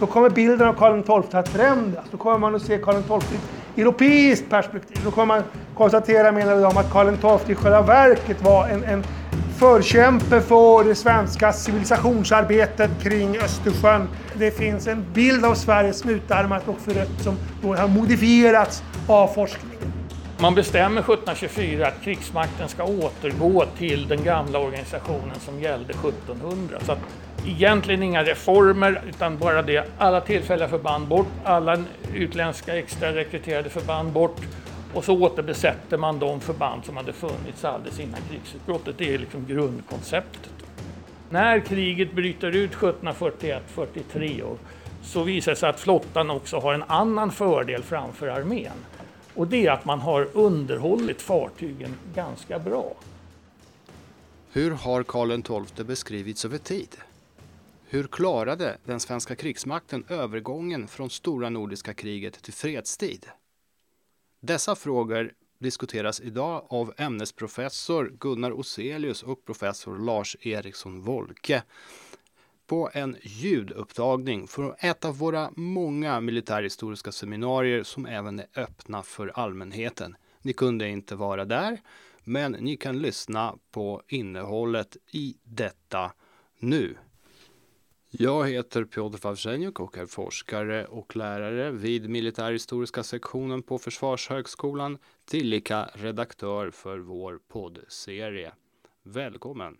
då kommer bilden av Karl XII att förändras. Då kommer man att se Karl XII i europeiskt perspektiv. Då kommer man konstatera, menar de, att Karl XII i själva verket var en, en förkämpe för det svenska civilisationsarbetet kring Östersjön. Det finns en bild av Sverige som utarmat och förött som då har modifierats av forskningen. Man bestämmer 1724 att krigsmakten ska återgå till den gamla organisationen som gällde 1700. Så att egentligen inga reformer utan bara det, alla tillfälliga förband bort, alla utländska extra rekryterade förband bort och så återbesätter man de förband som hade funnits alldeles innan krigsutbrottet. Det är liksom grundkonceptet. När kriget bryter ut 1741-43 så visar det sig att flottan också har en annan fördel framför armén. Och det är att man har underhållit fartygen ganska bra. Hur har Karl XII beskrivits över tid? Hur klarade den svenska krigsmakten övergången från stora nordiska kriget till fredstid? Dessa frågor diskuteras idag av ämnesprofessor Gunnar Oselius och professor Lars Eriksson Wolke på en ljudupptagning från ett av våra många militärhistoriska seminarier som även är öppna för allmänheten. Ni kunde inte vara där, men ni kan lyssna på innehållet i detta nu. Jag heter Piotr Wawrzeniuk och är forskare och lärare vid militärhistoriska sektionen på Försvarshögskolan, tillika redaktör för vår poddserie. Välkommen!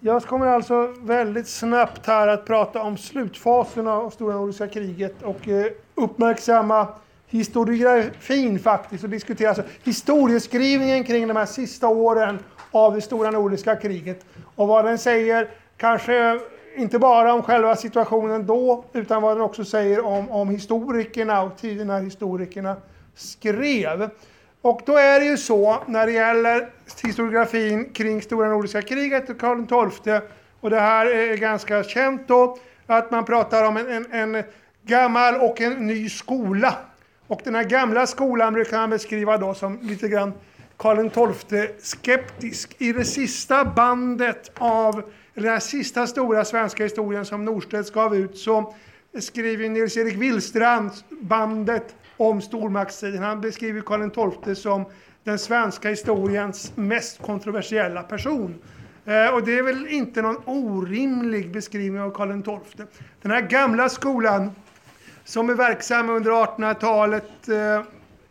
Jag kommer alltså väldigt snabbt här att prata om slutfasen av Stora Nordiska kriget och eh, uppmärksamma historiografin faktiskt och diskutera alltså historieskrivningen kring de här sista åren av det Stora Nordiska kriget och vad den säger kanske inte bara om själva situationen då, utan vad den också säger om, om historikerna och tiden när historikerna skrev. Och då är det ju så när det gäller historiografin kring Stora Nordiska kriget och Karl XII, och det här är ganska känt då, att man pratar om en, en, en gammal och en ny skola. Och den här gamla skolan brukar man beskriva då som lite grann Karl XII skeptisk. I det sista bandet av den här sista stora svenska historien som Norstedts gav ut så skriver Nils-Erik Willstrand bandet om stormaktstiden. Han beskriver Karl XII som den svenska historiens mest kontroversiella person. Eh, och det är väl inte någon orimlig beskrivning av Karl XII. Den här gamla skolan som är verksam under 1800-talet eh,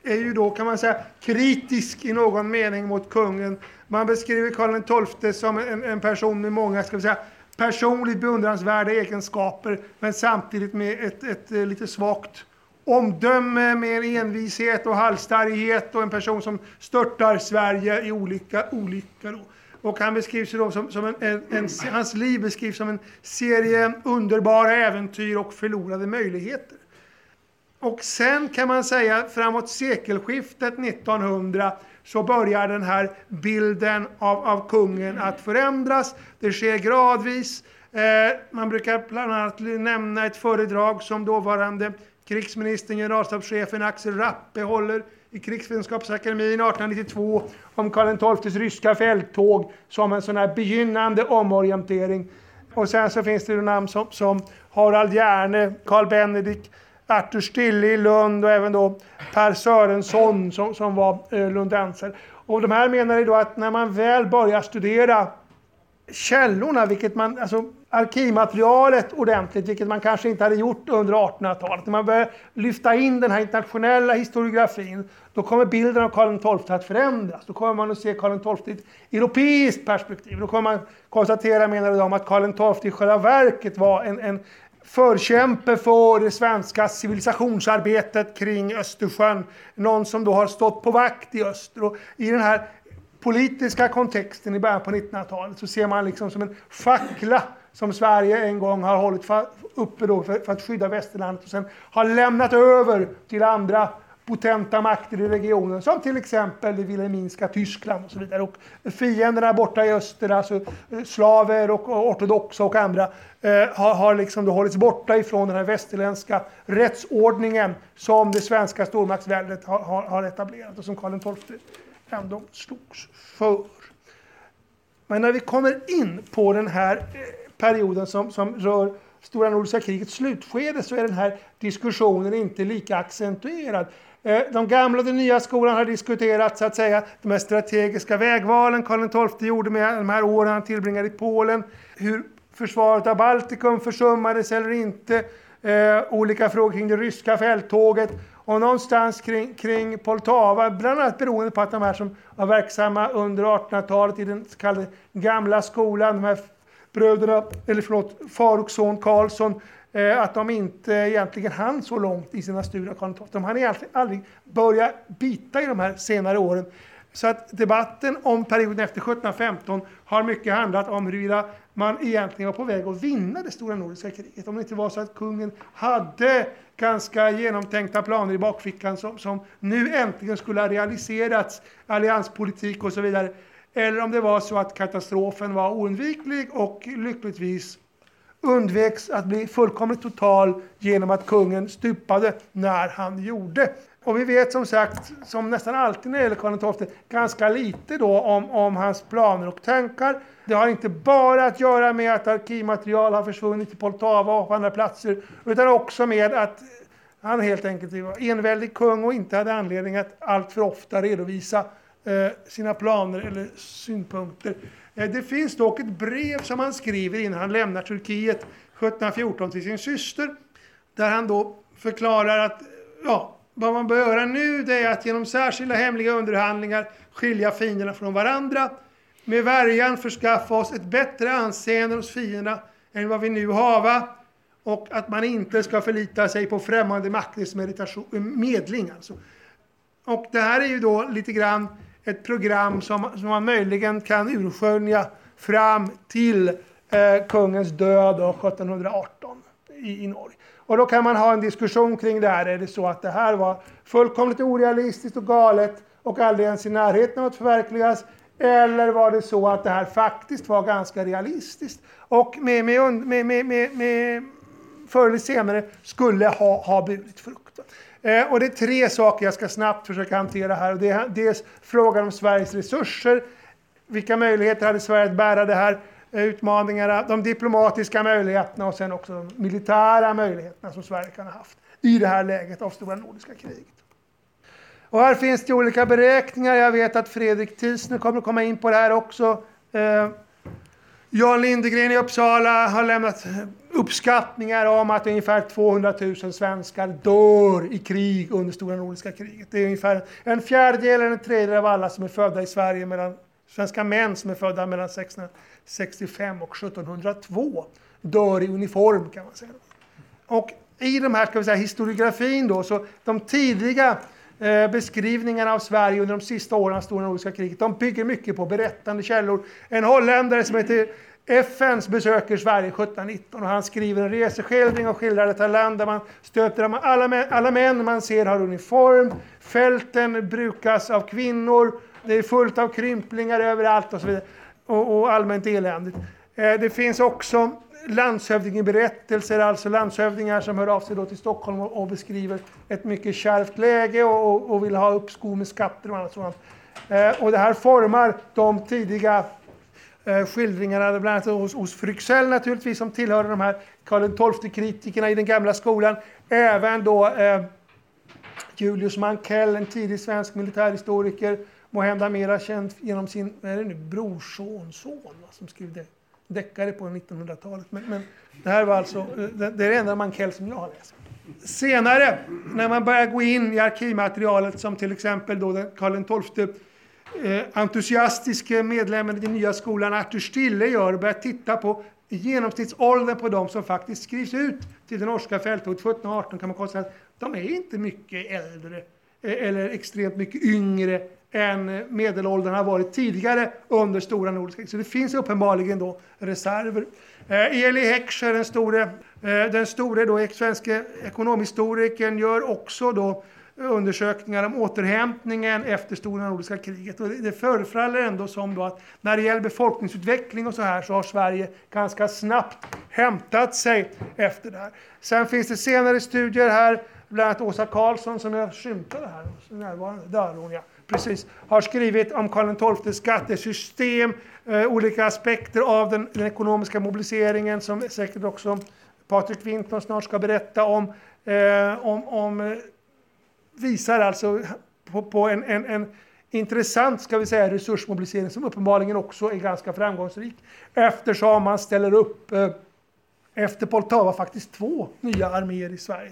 är ju då kan man säga kritisk i någon mening mot kungen man beskriver Karl XII som en, en person med många ska vi säga, personligt beundransvärda egenskaper men samtidigt med ett, ett, ett lite svagt omdöme med en envishet och halsstarrighet och en person som störtar Sverige i olika olyckor. Och han beskrivs då som, som en, en, en, hans liv beskrivs som en serie underbara äventyr och förlorade möjligheter. Och sen kan man säga framåt sekelskiftet 1900 så börjar den här bilden av, av kungen att förändras. Det sker gradvis. Eh, man brukar bland annat nämna ett föredrag som dåvarande krigsministern, generalstabschefen Axel Rappe håller i Krigsvetenskapsakademin 1892 om Karl XIIs ryska fälttåg som en sån här begynnande omorientering. Och sen så finns det namn som, som Harald Järne, Karl Benedikt, Artur Stille i Lund och även då Per Sörensson som, som var eh, lundensare. Och de här menar ju då att när man väl börjar studera källorna, vilket man, alltså arkivmaterialet ordentligt, vilket man kanske inte hade gjort under 1800-talet. När man börjar lyfta in den här internationella historiografin, då kommer bilden av Karl XII att förändras. Då kommer man att se Karl XII i ett europeiskt perspektiv. Då kommer man konstatera, menar de, att Karl XII i själva verket var en, en förkämpe för det svenska civilisationsarbetet kring Östersjön. Någon som då har stått på vakt i öster. Och I den här politiska kontexten i början på 1900-talet så ser man liksom som en fackla som Sverige en gång har hållit uppe då för, för att skydda västerlandet och sen har lämnat över till andra potenta makter i regionen, som till exempel det Wilhelminska Tyskland och så vidare. Och fienderna borta i öster, alltså eh, slaver och, ortodoxa och andra, eh, har, har liksom då hållits borta ifrån den här västerländska rättsordningen som det svenska stormaktsväldet har, har, har etablerat och som Karl XII ändå slogs för. Men när vi kommer in på den här eh, perioden som, som rör stora nordiska krigets slutskede så är den här diskussionen inte lika accentuerad. Eh, de gamla och den nya skolan har diskuterat så att säga de här strategiska vägvalen Karl XII gjorde med de här åren han tillbringade i Polen. Hur försvaret av Baltikum försummades eller inte. Eh, olika frågor kring det ryska fälttåget. Och någonstans kring, kring Poltava, bland annat beroende på att de här som var verksamma under 1800-talet i den så kallade gamla skolan, de här bröderna, eller förlåt, far och son Karlsson, Eh, att de inte egentligen hann så långt i sina studier av Karl De hann egentligen aldrig börja bita i de här senare åren. Så att debatten om perioden efter 1715 har mycket handlat om huruvida man egentligen var på väg att vinna det stora nordiska kriget. Om det inte var så att kungen hade ganska genomtänkta planer i bakfickan som, som nu äntligen skulle ha realiserats, allianspolitik och så vidare. Eller om det var så att katastrofen var oundviklig och lyckligtvis undveks att bli fullkomligt total genom att kungen stupade när han gjorde. Och vi vet som sagt, som nästan alltid när det gäller Karl XII, ganska lite då om, om hans planer och tankar. Det har inte bara att göra med att arkivmaterial har försvunnit i Poltava och på andra platser, utan också med att han helt enkelt var enväldig kung och inte hade anledning att alltför ofta redovisa eh, sina planer eller synpunkter. Eh, det finns dock ett brev som han skriver innan han lämnar Turkiet 1714 till sin syster, där han då förklarar att ja, vad man bör göra nu det är att genom särskilda hemliga underhandlingar skilja fienderna från varandra. Med värjan förskaffa oss ett bättre anseende hos fienderna än vad vi nu hava och att man inte ska förlita sig på främmande makters medling. Alltså. Och det här är ju då lite grann ett program som, som man möjligen kan urskönja fram till eh, kungens död 1718 i, i Norge. Och då kan man ha en diskussion kring det här. Är det så att det här var fullkomligt orealistiskt och galet och aldrig ens i närheten av att förverkligas? Eller var det så att det här faktiskt var ganska realistiskt och med, med, med, med, med, med förr eller senare skulle ha, ha burit frukt? Eh, och det är tre saker jag ska snabbt försöka hantera här. Och det är dels frågan om Sveriges resurser. Vilka möjligheter hade Sverige att bära det här? Eh, utmaningarna, de diplomatiska möjligheterna och sen också de militära möjligheterna som Sverige kan ha haft i det här läget av stora nordiska kriget. Och här finns det olika beräkningar. Jag vet att Fredrik Tisner kommer att komma in på det här också. Eh, Jan Lindegren i Uppsala har lämnat uppskattningar om att ungefär 200 000 svenskar dör i krig under stora nordiska kriget. Det är ungefär en fjärdedel eller en tredjedel av alla som är födda i Sverige mellan svenska män som är födda mellan 1665 och 1702 dör i uniform kan man säga. Och i de här ska vi säga, historiografin då, så de tidiga eh, beskrivningarna av Sverige under de sista åren av stora nordiska kriget, de bygger mycket på berättande källor. En holländare som heter FNs besöker Sverige 1719 och han skriver en reseskildring och skildrar detta land där man stöter alla män, alla män man ser har uniform, fälten brukas av kvinnor, det är fullt av krymplingar överallt och så vidare. Och, och allmänt eländigt. Eh, det finns också landshövdingeberättelser, alltså landshövdingar som hör av sig då till Stockholm och, och beskriver ett mycket kärvt läge och, och, vill ha uppskov med skatter och annat sådant. Eh, och det här formar de tidiga eh, skildringarna, bland annat hos, hos Fryxell naturligtvis, som tillhörde de här Karl XII-kritikerna i den gamla skolan. Även då eh, Julius Mankell, en tidig svensk militärhistoriker, måhända mera känd genom sin är det nu, brorsonson som skrev det, deckare på 1900-talet. Men, men, det här var alltså eh, det, det är det enda Mankell som jag har läst. Senare, när man börjar gå in i arkivmaterialet som till exempel då Karl XII eh, entusiastiske medlemmen i den nya skolan Arthur Stille gör och börjar titta på genomsnittsåldern på de som faktiskt skrivs ut till det norska fälttåget 1718 kan man konstatera att de är inte mycket äldre Eh, eller extremt mycket yngre än medelåldern har varit tidigare under stora nordiska Så det finns uppenbarligen då reserver. Eh, Eli Heckscher, den store, eh, den store då, svenske ekonomhistorikern, gör också då undersökningar om återhämtningen efter stora nordiska kriget. Och det förefaller ändå som då att när det gäller befolkningsutveckling och så här så har Sverige ganska snabbt hämtat sig efter det här. Sen finns det senare studier här, bland annat Åsa Karlsson som jag skymtade här, närvarande, där hon ja precis, har skrivit om Karl XIIs skattesystem, eh, olika aspekter av den, den, ekonomiska mobiliseringen som säkert också Patrik Winton snart ska berätta om, eh, om, om eh, visar alltså på, på en, en, en, intressant ska vi säga, resursmobilisering som uppenbarligen också är ganska framgångsrik eftersom man ställer upp eh, efter Poltava faktiskt två nya arméer i Sverige.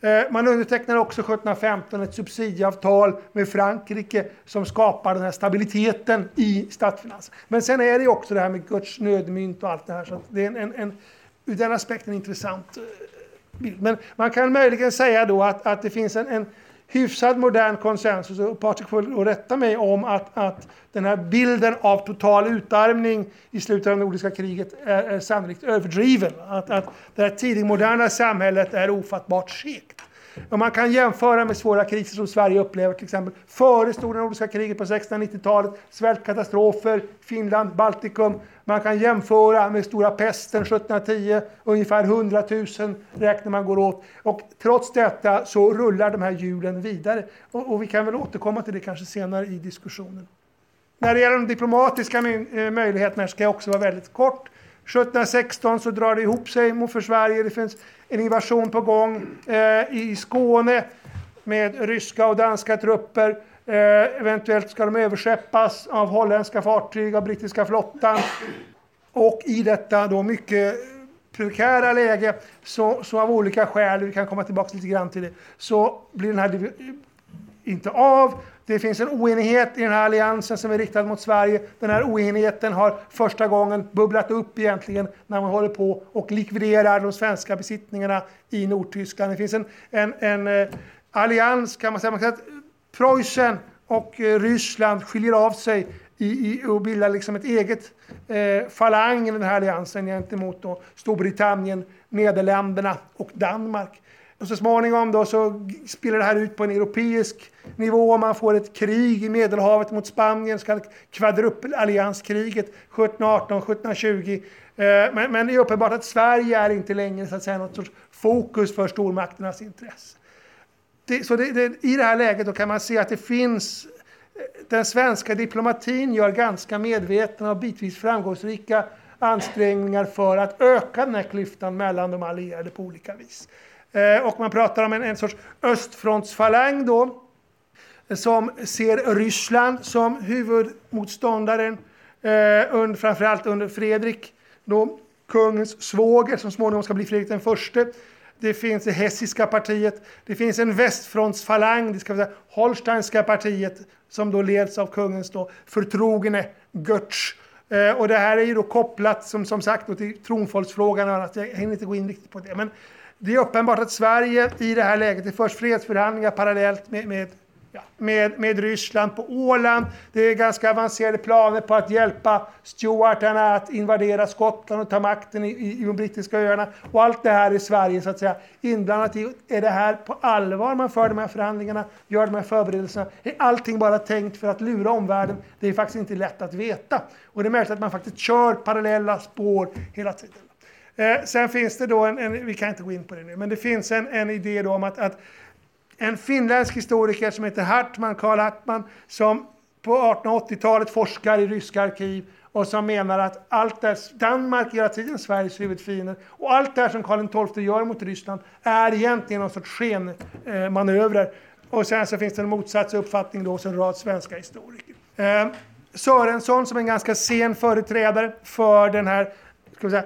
Eh, man undertecknar också 1715 ett subsidieavtal med Frankrike som skapar den här stabiliteten i statsfinanserna. Men sen är det också det här med Guds nödmynt och allt det här. Så det är en, en, en, ur den aspekten intressant eh, bild. Men man kan möjligen säga då att, att det finns en, en hyfsad modern konsensus, och Patrik får rätta mig om att, att den här bilden av total utarmning i slutet av det nordiska kriget är, är sannolikt överdriven. Att, att det här tidigmoderna samhället är ofattbart segt. Om man kan jämföra med svåra kriser som Sverige upplever, till exempel före stora nordiska kriget på 1690-talet, svältkatastrofer, Finland, Baltikum. Man kan jämföra med stora pesten 1710, ungefär 100 000 räknar man går åt. Och trots detta så rullar de här hjulen vidare. Och, och vi kan väl återkomma till det kanske senare i diskussionen. När det gäller de diplomatiska eh, möjligheterna ska jag också vara väldigt kort. 1716 så drar det ihop sig mot för Sverige. Det finns en invasion på gång eh, i Skåne med ryska och danska trupper. Eh, eventuellt ska de överskeppas av holländska fartyg, av brittiska flottan. Och i detta då mycket prekära läge, så, så av olika skäl, vi kan komma tillbaka lite grann till det, så blir den här inte av. Det finns en oenighet i den här alliansen som är riktad mot Sverige. Den här oenigheten har första gången bubblat upp egentligen när man håller på och likviderar de svenska besittningarna i Nordtyskland. Det finns en, en, en eh, allians kan man säga. Man kan säga att Preussen och eh, Ryssland skiljer av sig i, i, och bildar liksom ett eget eh, falang i den här alliansen gentemot då Storbritannien, Nederländerna och Danmark. Och så småningom då så spelar det här ut på en europeisk nivå. Man får ett krig i Medelhavet mot Spanien, så kallat kvadrupelallianskriget 1718, 1720. Eh, men, men det är uppenbart att Sverige är inte längre så att säga, något sorts fokus för stormakternas intresse. Det, så det, det, I det här läget då kan man se att det finns eh, den svenska diplomatin gör ganska medvetna och bitvis framgångsrika ansträngningar för att öka den här klyftan mellan de allierade på olika vis. Eh, och man pratar om en, en sorts östfrontsfalang då, som ser Ryssland som huvudmotståndaren, eh, under, framförallt under Fredrik, då, kungens svåger som småningom ska bli Fredrik den förste. Det finns det hessiska partiet, det finns en västfrontsfalang, det ska säga Holsteinska partiet, som då leds av kungens då förtrogne Götz. Eh, och det här är ju då kopplat som, som sagt till tronföljdsfrågan och annat. Jag hinner inte gå in riktigt på det. Men det är uppenbart att Sverige i det här läget, det förs fredsförhandlingar parallellt med, med, ja, med, med Ryssland på Åland. Det är ganska avancerade planer på att hjälpa Stuartarna att invadera Skottland och ta makten i, i, i de brittiska öarna. Och allt det här är Sverige så att säga inblandat i. Är det här på allvar man för de här förhandlingarna, gör de här förberedelserna? Är allting bara tänkt för att lura omvärlden? Det är faktiskt inte lätt att veta. Och det är märkligt att man faktiskt kör parallella spår hela tiden. Eh, sen finns det då en, en, vi kan inte gå in på det nu, men det finns en, en idé då om att, att en finländsk historiker som heter Hartman, Karl Hartman, som på 1880-talet forskar i ryska arkiv och som menar att allt där, Danmark är hela tiden Sveriges huvudfiende och allt det här som Karl XII gör mot Ryssland är egentligen någon sorts skenmanövrer. Eh, och sen så finns det en motsatsuppfattning då hos en rad svenska historiker. Eh, Sörensson som är en ganska sen företrädare för den här ska vi säga,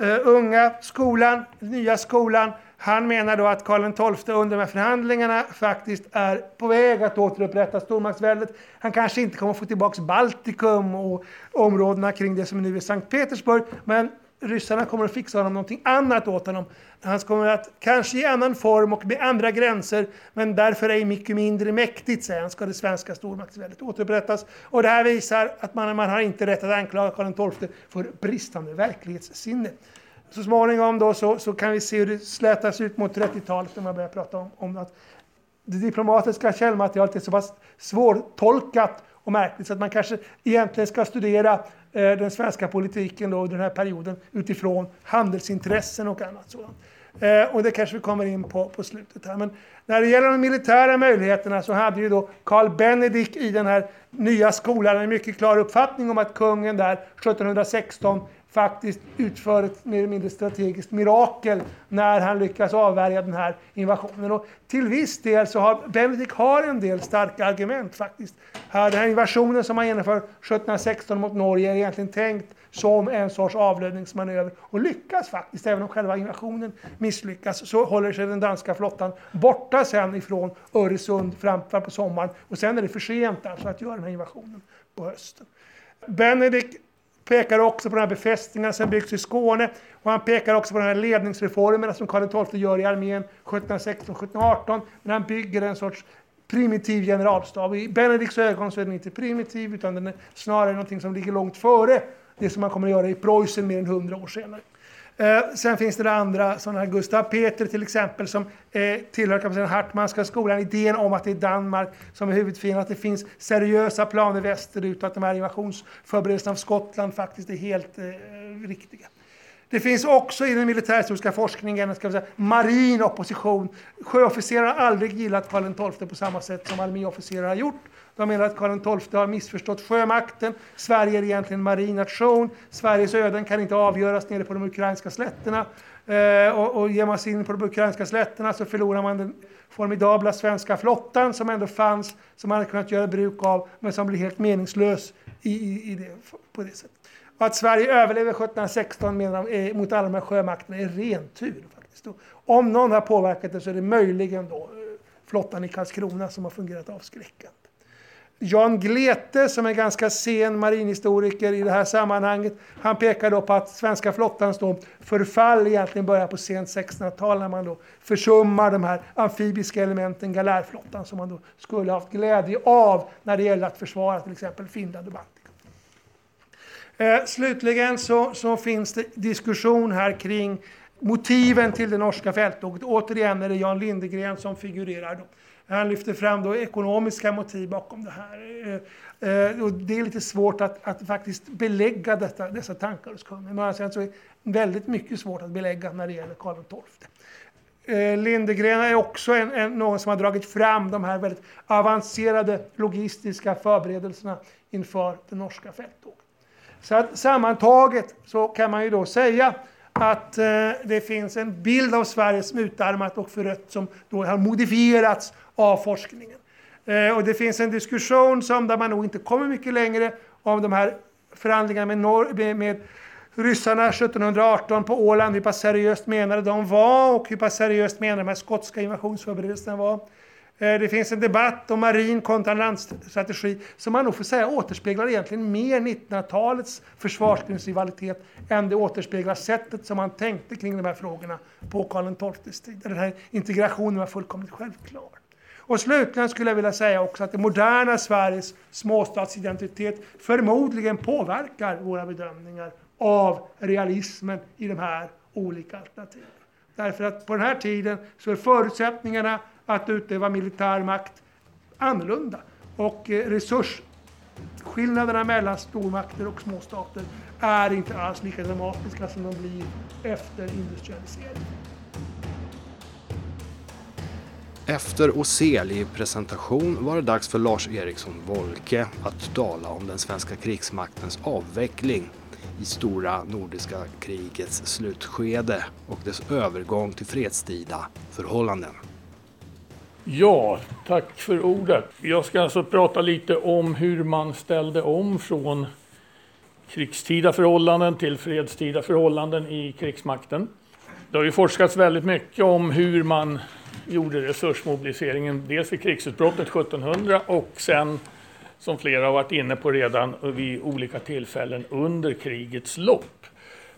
uh, unga skolan, nya skolan. Han menar då att Karl XII under de här förhandlingarna faktiskt är på väg att återupprätta stormaktsväldet. Han kanske inte kommer att få tillbaka Baltikum och områdena kring det som nu är Sankt Petersburg, men ryssarna kommer att fixa honom någonting annat åt honom. Han kommer att, kanske i annan form och med andra gränser, men därför ej mycket mindre mäktigt, säger han, ska det svenska stormaktsväldet återupprättas. Och det här visar att man, man har inte rätt att anklaga Karl XII för bristande verklighetssinne. Så småningom då så, så kan vi se hur det slätas ut mot 30-talet när man börjar prata om, om att det diplomatiska källmaterialet är så pass svårtolkat och märkligt så att man kanske egentligen ska studera eh, den svenska politiken då under den här perioden utifrån handelsintressen och annat sådant. Eh, och det kanske vi kommer in på på slutet här. Men när det gäller de militära möjligheterna så hade ju då Karl Benedikt i den här nya skolan en mycket klar uppfattning om att kungen där 1716 faktiskt utför ett mer eller mindre strategiskt mirakel när han lyckas avvärja den här invasionen. Och till viss del så har Benedikt har en del starka argument faktiskt. Den här invasionen som han genomför 1716 mot Norge är egentligen tänkt som en sorts avledningsmanöver och lyckas faktiskt. Även om själva invasionen misslyckas så håller sig den danska flottan borta sen ifrån Öresund fram på sommaren och sen är det för sent alltså att göra den här invasionen på hösten. Benedikt pekar också på de här befästningarna som byggs i Skåne och han pekar också på de här ledningsreformerna som Karl XII gör i armén 1716-1718 när han bygger en sorts primitiv generalstab. I Benedikts ögon så är den inte primitiv utan den är snarare någonting som ligger långt före det som man kommer att göra i Preussen mer än hundra år senare. Eh, sen finns det andra, sådana här Gustav Peter till exempel, som eh, tillhör kan man säga, Hartmanska skolan. Idén om att det är Danmark som är huvudfienden, att det finns seriösa planer västerut och att de här invasionsförberedelserna av Skottland faktiskt är helt eh, riktiga. Det finns också i den militärhistoriska forskningen ska säga, marin opposition. Sjöofficerare har aldrig gillat Karl XII på samma sätt som arméofficerare har gjort. De menar att Karl XII har missförstått sjömakten. Sverige är egentligen en marin nation. Sveriges öden kan inte avgöras nere på de ukrainska slätterna. Eh, och, och ger man sig in på de ukrainska slätterna så förlorar man den formidabla svenska flottan som ändå fanns, som man hade kunnat göra bruk av, men som blir helt meningslös i, i, i det, på det sättet. Och att Sverige överlever 1716 menar de, är, mot alla de här sjömakterna är ren tur. Faktiskt. Om någon har påverkat det så är det möjligen då eh, flottan i Karlskrona som har fungerat avskräckande. Jan Glete, som är ganska sen marinhistoriker i det här sammanhanget, han pekar då på att svenska flottans då förfall egentligen börjar på sent 1600-tal när man då försummar de här amfibiska elementen, galärflottan, som man då skulle haft glädje av när det gäller att försvara till exempel Finland och Baltikum. Eh, slutligen så, så finns det diskussion här kring motiven till det norska fälttåget. Återigen är det Jan Lindegren som figurerar. Då. Han lyfter fram då ekonomiska motiv bakom det här. Eh, eh, och det är lite svårt att, att faktiskt belägga detta, dessa tankar hos kungen. Men alltså, sen så är det väldigt mycket svårt att belägga när det gäller Karl XII. Eh, Lindegren är också en, en, någon som har dragit fram de här väldigt avancerade logistiska förberedelserna inför det norska fälttåget. Så att sammantaget så kan man ju då säga att eh, det finns en bild av Sverige som utarmat och förött som då har modifierats av forskningen. Eh, och det finns en diskussion som där man nog inte kommer mycket längre om de här förhandlingarna med, Nor med, med ryssarna 1718 på Åland, hur pass seriöst menade de var och hur pass seriöst menade de här skotska invasionsförberedelserna var. Eh, det finns en debatt om marin kontra landstrategi som man nog får säga återspeglar egentligen mer 1900-talets försvarsrivalitet än det återspeglar sättet som man tänkte kring de här frågorna på Karl XIIs tid. Den här integrationen var fullkomligt självklar. Och slutligen skulle jag vilja säga också att det moderna Sveriges småstatsidentitet förmodligen påverkar våra bedömningar av realismen i de här olika alternativen. Därför att på den här tiden så är förutsättningarna att utöva militär makt annorlunda. Och eh, resursskillnaderna mellan stormakter och småstater är inte alls lika dramatiska som de blir efter industrialiseringen. Efter Oseli presentation var det dags för Lars Eriksson Wolke att tala om den svenska krigsmaktens avveckling i stora nordiska krigets slutskede och dess övergång till fredstida förhållanden. Ja, tack för ordet. Jag ska alltså prata lite om hur man ställde om från krigstida förhållanden till fredstida förhållanden i krigsmakten. Det har ju forskats väldigt mycket om hur man gjorde resursmobiliseringen dels vid krigsutbrottet 1700 och sen, som flera har varit inne på redan, vid olika tillfällen under krigets lopp.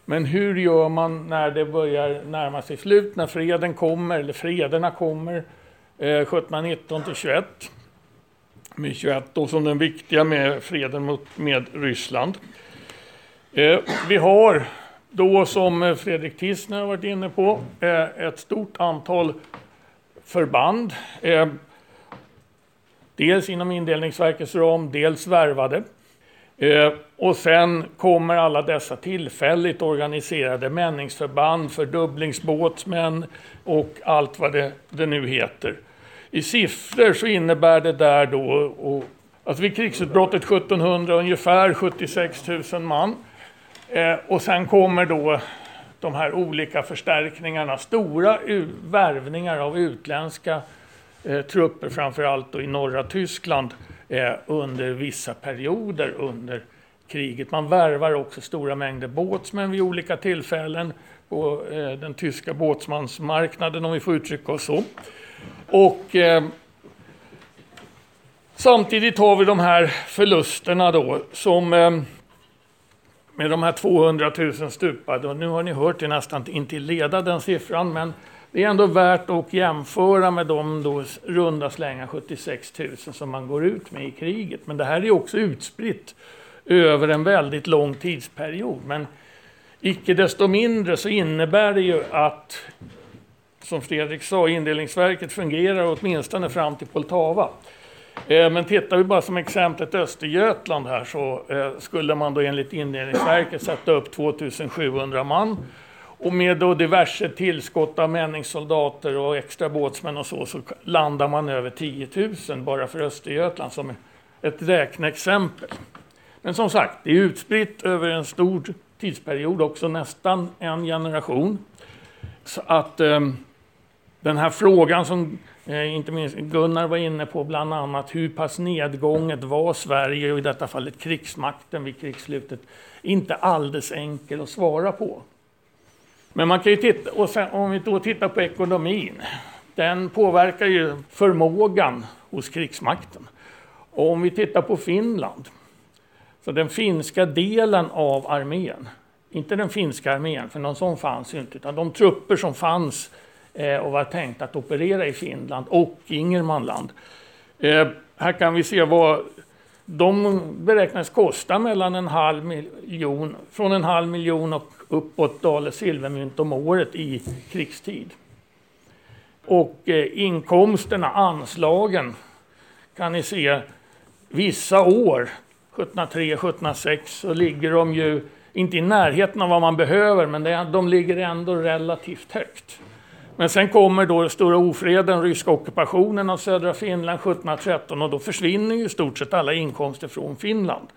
Men hur gör man när det börjar närma sig slut, när freden kommer, eller frederna kommer, Eh, 1719 till 21. Med 21 då som den viktiga med freden mot, med Ryssland. Eh, vi har då som Fredrik Tissner har varit inne på eh, ett stort antal förband. Eh, dels inom indelningsverkets ram, dels värvade. Eh, och sen kommer alla dessa tillfälligt organiserade männingsförband, fördubblingsbåtsmän och allt vad det, det nu heter. I siffror så innebär det där då och, att vid krigsutbrottet 1700 ungefär 76 000 man. Eh, och sen kommer då de här olika förstärkningarna, stora värvningar av utländska eh, trupper, framförallt i norra Tyskland, eh, under vissa perioder under kriget. Man värvar också stora mängder båtsmän vid olika tillfällen på eh, den tyska båtsmansmarknaden, om vi får uttrycka oss så. Och eh, samtidigt har vi de här förlusterna då som eh, med de här 200 000 stupade. Och nu har ni hört, det nästan inte leda den siffran, men det är ändå värt att jämföra med de då runda slänga 76 000 som man går ut med i kriget. Men det här är också utspritt över en väldigt lång tidsperiod. Men icke desto mindre så innebär det ju att, som Fredrik sa, indelningsverket fungerar åtminstone fram till Poltava. Eh, men tittar vi bara som exemplet Östergötland här så eh, skulle man då enligt indelningsverket sätta upp 2700 man. Och med då diverse tillskott av männingssoldater och extra båtsmän och så, så landar man över 10 000 bara för Östergötland som ett räkneexempel. Men som sagt, det är utspritt över en stor tidsperiod, också nästan en generation. Så att eh, den här frågan som eh, inte minst Gunnar var inne på, bland annat hur pass nedgånget var Sverige och i detta fallet krigsmakten vid krigsslutet, inte alldeles enkel att svara på. Men man kan ju titta, och sen, om vi då tittar på ekonomin, den påverkar ju förmågan hos krigsmakten. Och om vi tittar på Finland, så den finska delen av armén, inte den finska armén, för någon sån fanns ju inte, utan de trupper som fanns eh, Eh, och var tänkt att operera i Finland och Ingermanland. Eh, här kan vi se vad de beräknas kosta mellan en halv miljon, från en halv miljon och uppåt daler silvermynt om året i krigstid. Och eh, inkomsterna, anslagen, kan ni se vissa år 1703, 1706 så ligger de ju inte i närheten av vad man behöver, men de ligger ändå relativt högt. Men sen kommer då stora ofreden, ryska ockupationen av södra Finland 1713 och då försvinner ju i stort sett alla inkomster från Finland.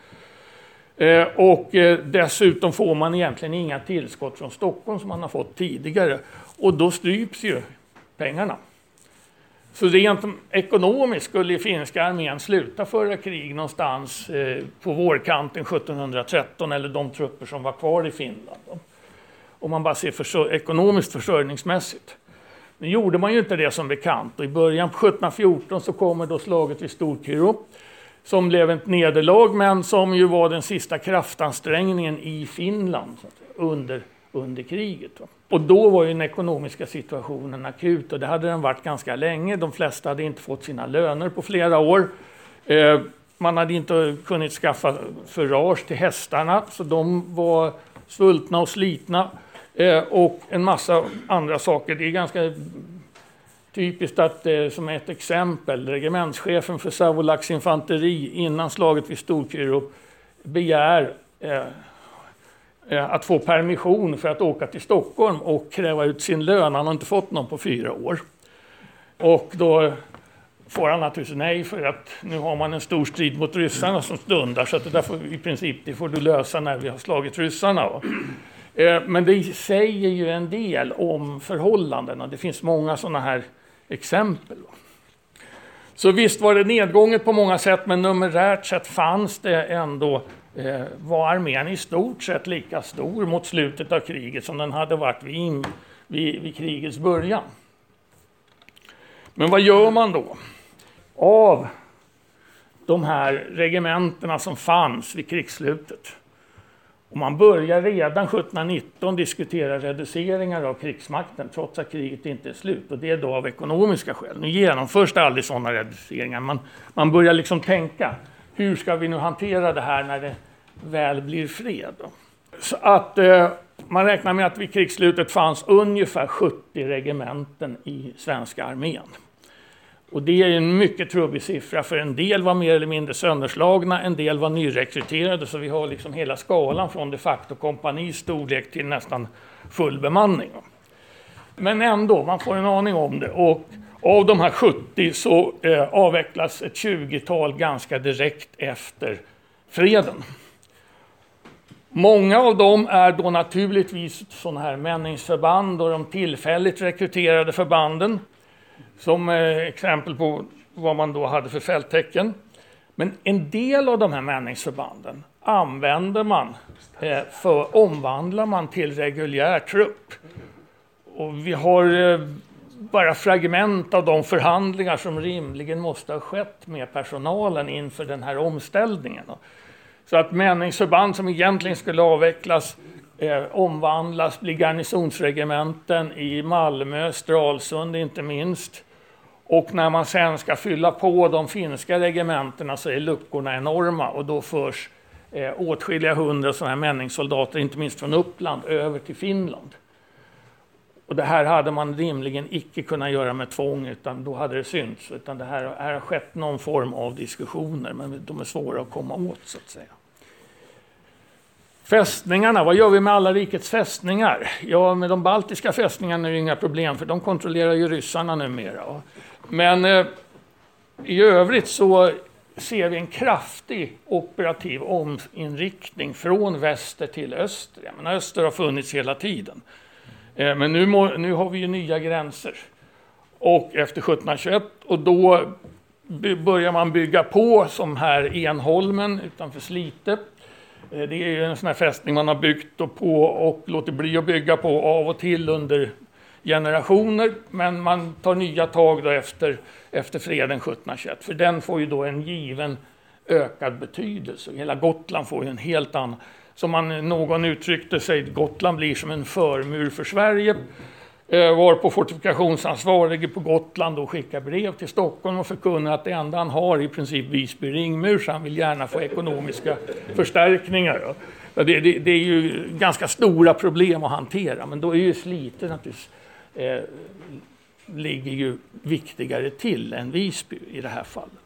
Eh, och eh, dessutom får man egentligen inga tillskott från Stockholm som man har fått tidigare. Och då stryps ju pengarna. Så rent ekonomiskt skulle finska armén sluta föra krig någonstans eh, på vårkanten 1713 eller de trupper som var kvar i Finland. Om man bara ser försör ekonomiskt försörjningsmässigt. Nu gjorde man ju inte det som bekant och i början på 1714 så kommer då slaget vid Storkyrå som blev ett nederlag men som ju var den sista kraftansträngningen i Finland under, under kriget. Och då var ju den ekonomiska situationen akut och det hade den varit ganska länge. De flesta hade inte fått sina löner på flera år. Eh, man hade inte kunnat skaffa förage till hästarna så de var svultna och slitna. Eh, och en massa andra saker. Det är ganska typiskt att, eh, som ett exempel, regementschefen för Savolax infanteri innan slaget vid Storkyrå begär eh, eh, att få permission för att åka till Stockholm och kräva ut sin lön. Han har inte fått någon på fyra år. Och då får han naturligtvis nej för att nu har man en stor strid mot ryssarna som stundar så att det där får, i princip det får du lösa när vi har slagit ryssarna. Eh, men det säger ju en del om förhållandena. Det finns många sådana här exempel. Så visst var det nedgånget på många sätt men numerärt sett fanns det ändå eh, var armén i stort sett lika stor mot slutet av kriget som den hade varit vid, vid, vid krigets början. Men vad gör man då? Av de här regementena som fanns vid krigsslutet. Och man börjar redan 1719 diskutera reduceringar av krigsmakten trots att kriget inte är slut. Och det är då av ekonomiska skäl. Nu genomförs det aldrig sådana reduceringar. Man, man börjar liksom tänka hur ska vi nu hantera det här när det väl blir fred? Så att eh, man räknar med att vid krigsslutet fanns ungefär 70 regementen i svenska armén. Och det är en mycket trubbig siffra, för en del var mer eller mindre sönderslagna, en del var nyrekryterade, så vi har liksom hela skalan från de facto kompanis storlek till nästan full bemanning. Men ändå, man får en aning om det. Och av de här 70 så eh, avvecklas ett 20-tal ganska direkt efter freden. Många av dem är då naturligtvis sådana här männingsförband och de tillfälligt rekryterade förbanden. Som eh, exempel på vad man då hade för fälttecken. Men en del av de här männingsförbanden använder man eh, för omvandlar man till reguljär trupp. Och vi har eh, bara fragment av de förhandlingar som rimligen måste ha skett med personalen inför den här omställningen. Så att männingsförband som egentligen skulle avvecklas eh, omvandlas, blir garnisonsregementen i Malmö, Stralsund inte minst. Och när man sen ska fylla på de finska regementena så är luckorna enorma och då förs eh, åtskilliga hundra sådana här männingssoldater, inte minst från Uppland, över till Finland. Och det här hade man rimligen icke kunnat göra med tvång, utan då hade det synts. Utan det här, här har skett någon form av diskussioner, men de är svåra att komma åt så att säga. Fästningarna, vad gör vi med alla rikets fästningar? Ja, med de baltiska fästningarna är det inga problem, för de kontrollerar ju ryssarna numera. Men eh, i övrigt så ser vi en kraftig operativ ominriktning från väster till öster. Men öster har funnits hela tiden. Eh, men nu, må, nu har vi ju nya gränser. Och efter 1721 och då börjar man bygga på som här Enholmen utanför Slite. Eh, det är ju en sån här fästning man har byggt och på och låter bli att bygga på av och till under generationer. Men man tar nya tag då efter, efter freden 1721. För den får ju då en given ökad betydelse. Hela Gotland får ju en helt annan som man, någon uttryckte sig, Gotland blir som en förmur för Sverige. Eh, var på fortifikationsansvarige på Gotland och skickar brev till Stockholm och förkunnar att det enda han har i princip Visby ringmur, så han vill gärna få ekonomiska förstärkningar. Det, det, det, är ju ganska stora problem att hantera, men då är ju Slite naturligtvis eh, ligger ju viktigare till än Visby i det här fallet.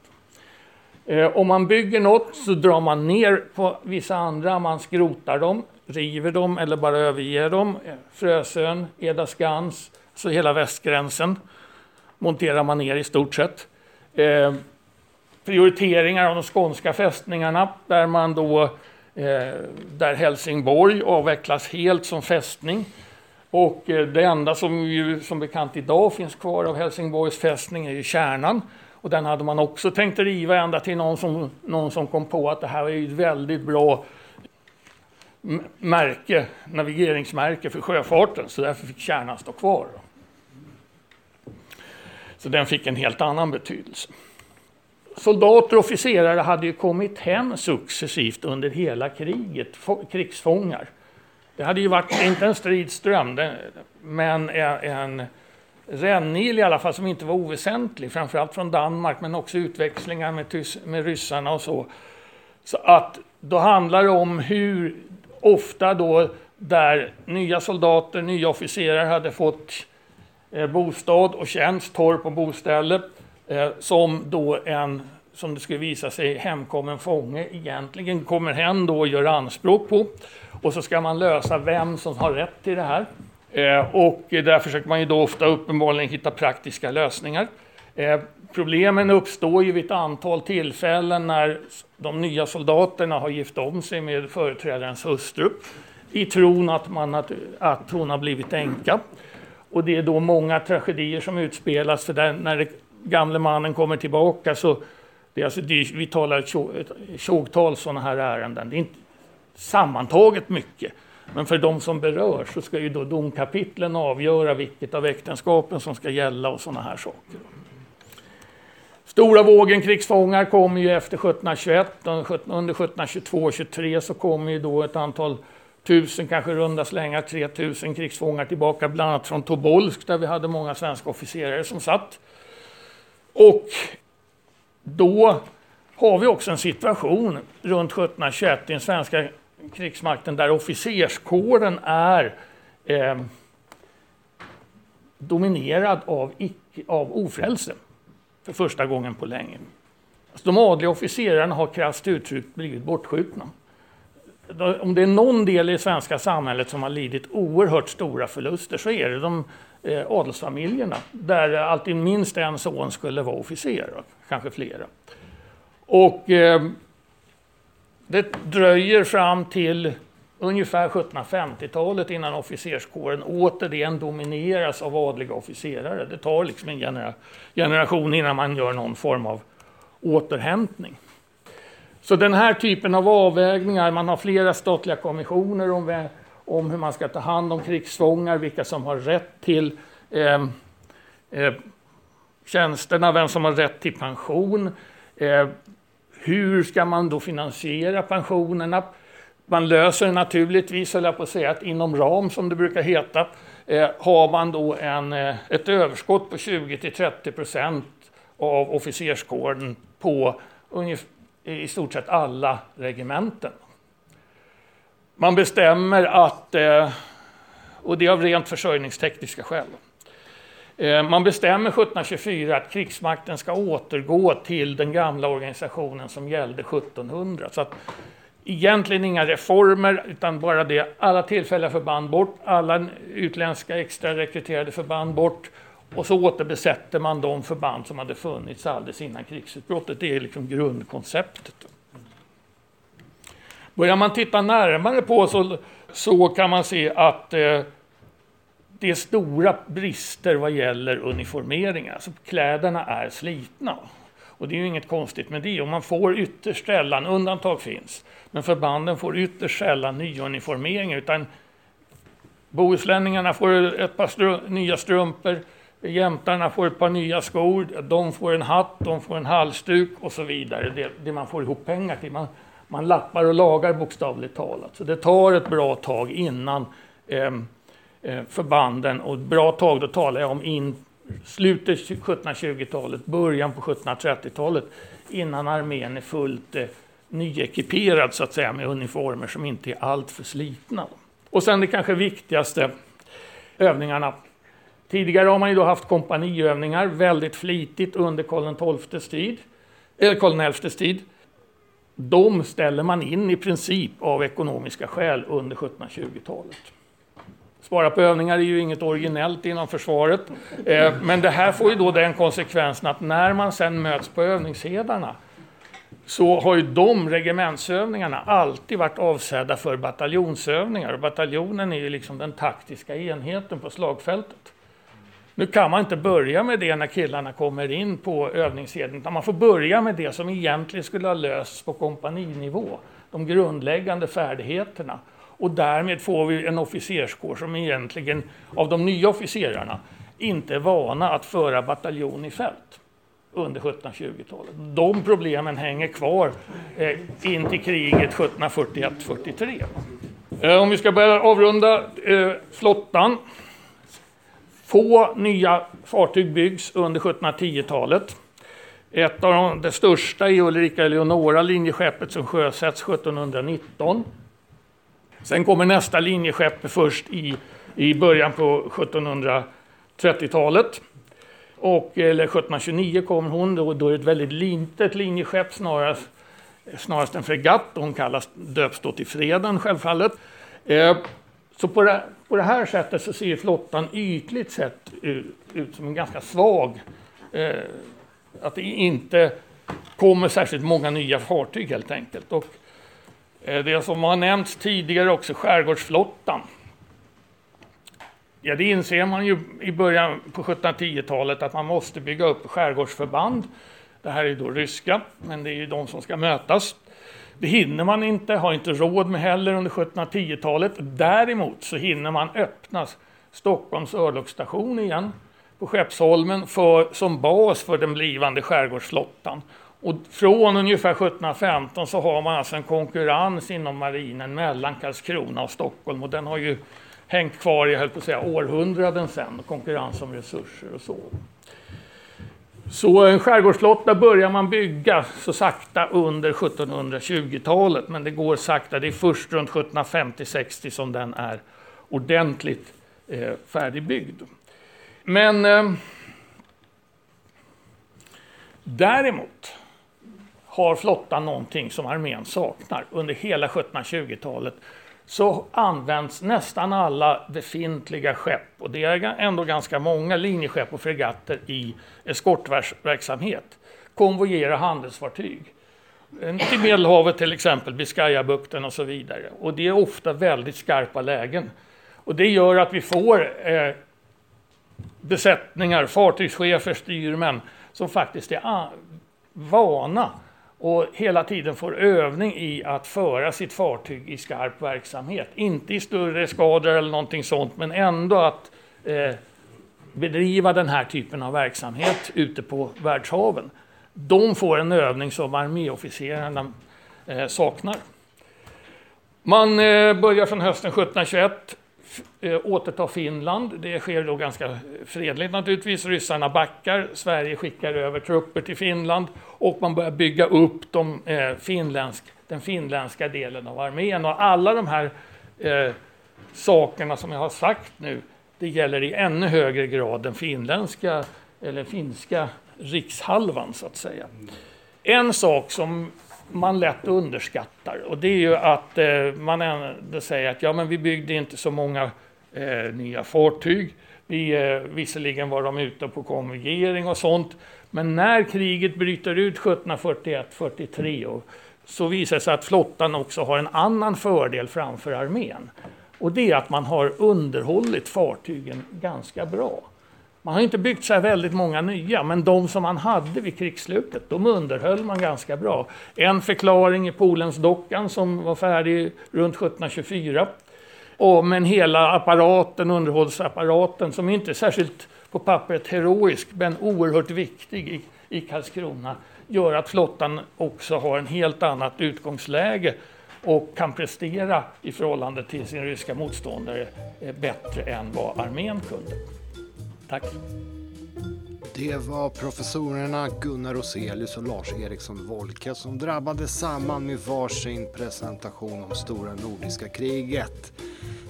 Eh, om man bygger något så drar man ner på vissa andra, man skrotar dem, river dem eller bara överger dem. Eh, Frösön, Eda skans, så hela västgränsen monterar man ner i stort sett. Eh, prioriteringar av de skånska fästningarna där man då eh, där Helsingborg avvecklas helt som fästning. Och eh, det enda som ju som bekant idag finns kvar av Helsingborgs fästning är ju kärnan och den hade man också tänkt riva ända till någon som, någon som kom på att det här är ett väldigt bra märke, navigeringsmärke för sjöfarten, så därför fick kärnan stå kvar. Så den fick en helt annan betydelse. Soldater och officerare hade ju kommit hem successivt under hela kriget, krigsfångar. Det hade ju varit, inte en stridström, men en rännil i alla fall som inte var oväsentlig, framförallt från Danmark men också utväxlingar med, med ryssarna och så. Så att då handlar det om hur ofta då där nya soldater, nya officerare hade fått eh, bostad och tjänst, torp och boställe, eh, som då en, som det skulle visa sig, hemkommen fånge egentligen kommer hem då och gör anspråk på. Och så ska man lösa vem som har rätt till det här. Eh, och där försöker man ju då ofta uppenbarligen hitta praktiska lösningar. Eh, problemen uppstår ju vid ett antal tillfällen när de nya soldaterna har gift om sig med företrädarens hustru i tron att, man, att, att hon har blivit änka. Och det är då många tragedier som utspelas för där, när den gamle mannen kommer tillbaka så det är alltså, det, vi talar ett tjogtal sådana här ärenden. Det är inte sammantaget mycket. Men för de som berörs så ska ju då domkapitlen avgöra vilket av äktenskapen som ska gälla och sådana här saker. Stora vågen krigsfångar kommer ju efter 1721. Under 1722 och 23 så kommer ju då ett antal tusen, kanske runda slängar 3000 krigsfångar tillbaka, bland annat från Tobolsk där vi hade många svenska officerare som satt. Och då har vi också en situation runt 1721 i den svenska krigsmakten där officerskåren är eh, dominerad av, icke, av ofrälse för första gången på länge. Alltså de adliga officerarna har krasst uttryckt blivit bortskjutna. Om det är någon del i det svenska samhället som har lidit oerhört stora förluster så är det de eh, adelsfamiljerna där alltid minst en son skulle vara officer, kanske flera. Och eh, det dröjer fram till ungefär 1750-talet innan officerskåren återigen domineras av adliga officerare. Det tar liksom en genera generation innan man gör någon form av återhämtning. Så den här typen av avvägningar, man har flera statliga kommissioner om, om hur man ska ta hand om krigsfångar, vilka som har rätt till eh, eh, tjänsterna, vem som har rätt till pension. Eh, hur ska man då finansiera pensionerna? Man löser naturligtvis, höll jag på att säga, att inom ram som det brukar heta, eh, har man då en, eh, ett överskott på 20-30 procent av officerskåren på ungefär, i stort sett alla regementen. Man bestämmer att, eh, och det är av rent försörjningstekniska skäl, Eh, man bestämmer 1724 att krigsmakten ska återgå till den gamla organisationen som gällde 1700. Så att egentligen inga reformer, utan bara det. Alla tillfälliga förband bort, alla utländska extra rekryterade förband bort. Och så återbesätter man de förband som hade funnits alldeles innan krigsutbrottet. Det är liksom grundkonceptet. Börjar man titta närmare på så, så kan man se att eh, det är stora brister vad gäller uniformeringen. Alltså kläderna är slitna. Och det är ju inget konstigt med det. Och man får ytterst sällan, undantag finns, men förbanden får ytterst sällan nyuniformeringar. Utan bohuslänningarna får ett par strö nya strumpor, jämtarna får ett par nya skor, de får en hatt, de får en halsduk och så vidare. Det, det man får ihop pengar till. Man, man lappar och lagar bokstavligt talat. Så det tar ett bra tag innan Eh, Eh, förbanden och ett bra tag, då talar jag om in slutet 1720-talet, början på 1730-talet innan armén är fullt eh, nyekiperad så att säga med uniformer som inte är alltför slitna. Och sen det kanske viktigaste, övningarna. Tidigare har man ju då haft kompaniövningar väldigt flitigt under Karl XIIs tid, eller Karl XIs tid. De ställer man in i princip av ekonomiska skäl under 1720-talet. Spara på övningar är ju inget originellt inom försvaret. Eh, men det här får ju då den konsekvensen att när man sen möts på övningshedarna så har ju de regementsövningarna alltid varit avsedda för bataljonsövningar. Och bataljonen är ju liksom den taktiska enheten på slagfältet. Nu kan man inte börja med det när killarna kommer in på övningsheden, utan man får börja med det som egentligen skulle ha lösts på kompaninivå. De grundläggande färdigheterna. Och därmed får vi en officerskår som egentligen, av de nya officerarna, inte är vana att föra bataljon i fält under 1720-talet. De problemen hänger kvar eh, in till kriget 1741-43. Eh, om vi ska börja avrunda eh, flottan. Få nya fartyg byggs under 1710-talet. Ett av de, det största är Ulrika Eleonora, linjeskeppet som sjösätts 1719. Sen kommer nästa linjeskepp först i, i början på 1730-talet. Och, eller 1729 kommer hon, då, då är det ett väldigt litet linjeskepp, snarast, snarast en fregatt. Hon kallas, döps då till Freden självfallet. Eh, så på det, på det, här sättet så ser flottan ytligt sett ut, ut som en ganska svag... Eh, att det inte kommer särskilt många nya fartyg helt enkelt. Och Eh, det som har nämnts tidigare också, skärgårdsflottan. Ja, det inser man ju i början på 1710-talet att man måste bygga upp skärgårdsförband. Det här är då ryska, men det är ju de som ska mötas. Det hinner man inte, har inte råd med heller under 1710-talet. Däremot så hinner man öppna Stockholms örlogsstation igen på Skeppsholmen för, som bas för den blivande skärgårdsflottan. Och från ungefär 1715 så har man alltså en konkurrens inom marinen mellan Karlskrona och Stockholm och den har ju hängt kvar i, höll på att säga, århundraden sen, konkurrens om resurser och så. Så en skärgårdsflotta börjar man bygga så sakta under 1720-talet, men det går sakta. Det är först runt 1750-60 som den är ordentligt eh, färdigbyggd. Men eh, däremot har flottan någonting som armén saknar. Under hela 1720-talet så används nästan alla befintliga skepp, och det är ändå ganska många linjeskepp och fregatter i eskortverksamhet, konvojera handelsfartyg. Eh, till Medelhavet till exempel, Biscayabukten och så vidare. Och det är ofta väldigt skarpa lägen. Och det gör att vi får eh, besättningar, fartygschefer, styrmän som faktiskt är vana och hela tiden får övning i att föra sitt fartyg i skarp verksamhet. Inte i större skador eller någonting sånt, men ändå att eh, bedriva den här typen av verksamhet ute på världshaven. De får en övning som arméofficerarna eh, saknar. Man eh, börjar från hösten 1721 Eh, återta Finland. Det sker då ganska fredligt naturligtvis. Ryssarna backar, Sverige skickar över trupper till Finland och man börjar bygga upp de, eh, finländsk, den finländska delen av armén. Och alla de här eh, sakerna som jag har sagt nu, det gäller i ännu högre grad den finländska eller finska rikshalvan så att säga. En sak som man lätt underskattar och det är ju att eh, man ändå säger att ja, men vi byggde inte så många eh, nya fartyg. Vi, eh, visserligen var de ute på konvergering och sånt, men när kriget bryter ut 1741-43 så visar det sig att flottan också har en annan fördel framför armén. Och det är att man har underhållit fartygen ganska bra. Man har inte byggt så här väldigt många nya, men de som man hade vid krigsslutet, de underhöll man ganska bra. En förklaring är Polensdockan som var färdig runt 1724. Och, men hela apparaten, underhållsapparaten, som inte är särskilt på pappret heroisk, men oerhört viktig i, i Karlskrona, gör att flottan också har en helt annat utgångsläge och kan prestera i förhållande till sin ryska motståndare eh, bättre än vad armén kunde. Tack. Det var professorerna Gunnar Roselius och Lars Eriksson Wolke som drabbades samman med varsin presentation om Stora Nordiska kriget.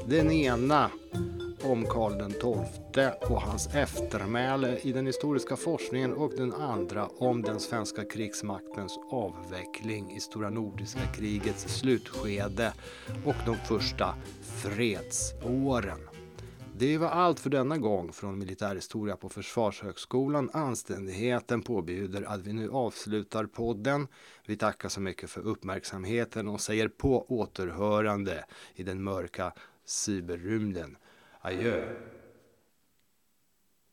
Den ena om Karl XII och hans eftermäle i den historiska forskningen och den andra om den svenska krigsmaktens avveckling i Stora Nordiska krigets slutskede och de första fredsåren. Det var allt för denna gång från Militärhistoria på Försvarshögskolan. Anständigheten påbjuder att vi nu avslutar podden. Vi tackar så mycket för uppmärksamheten och säger på återhörande i den mörka cyberrymden. Adjö.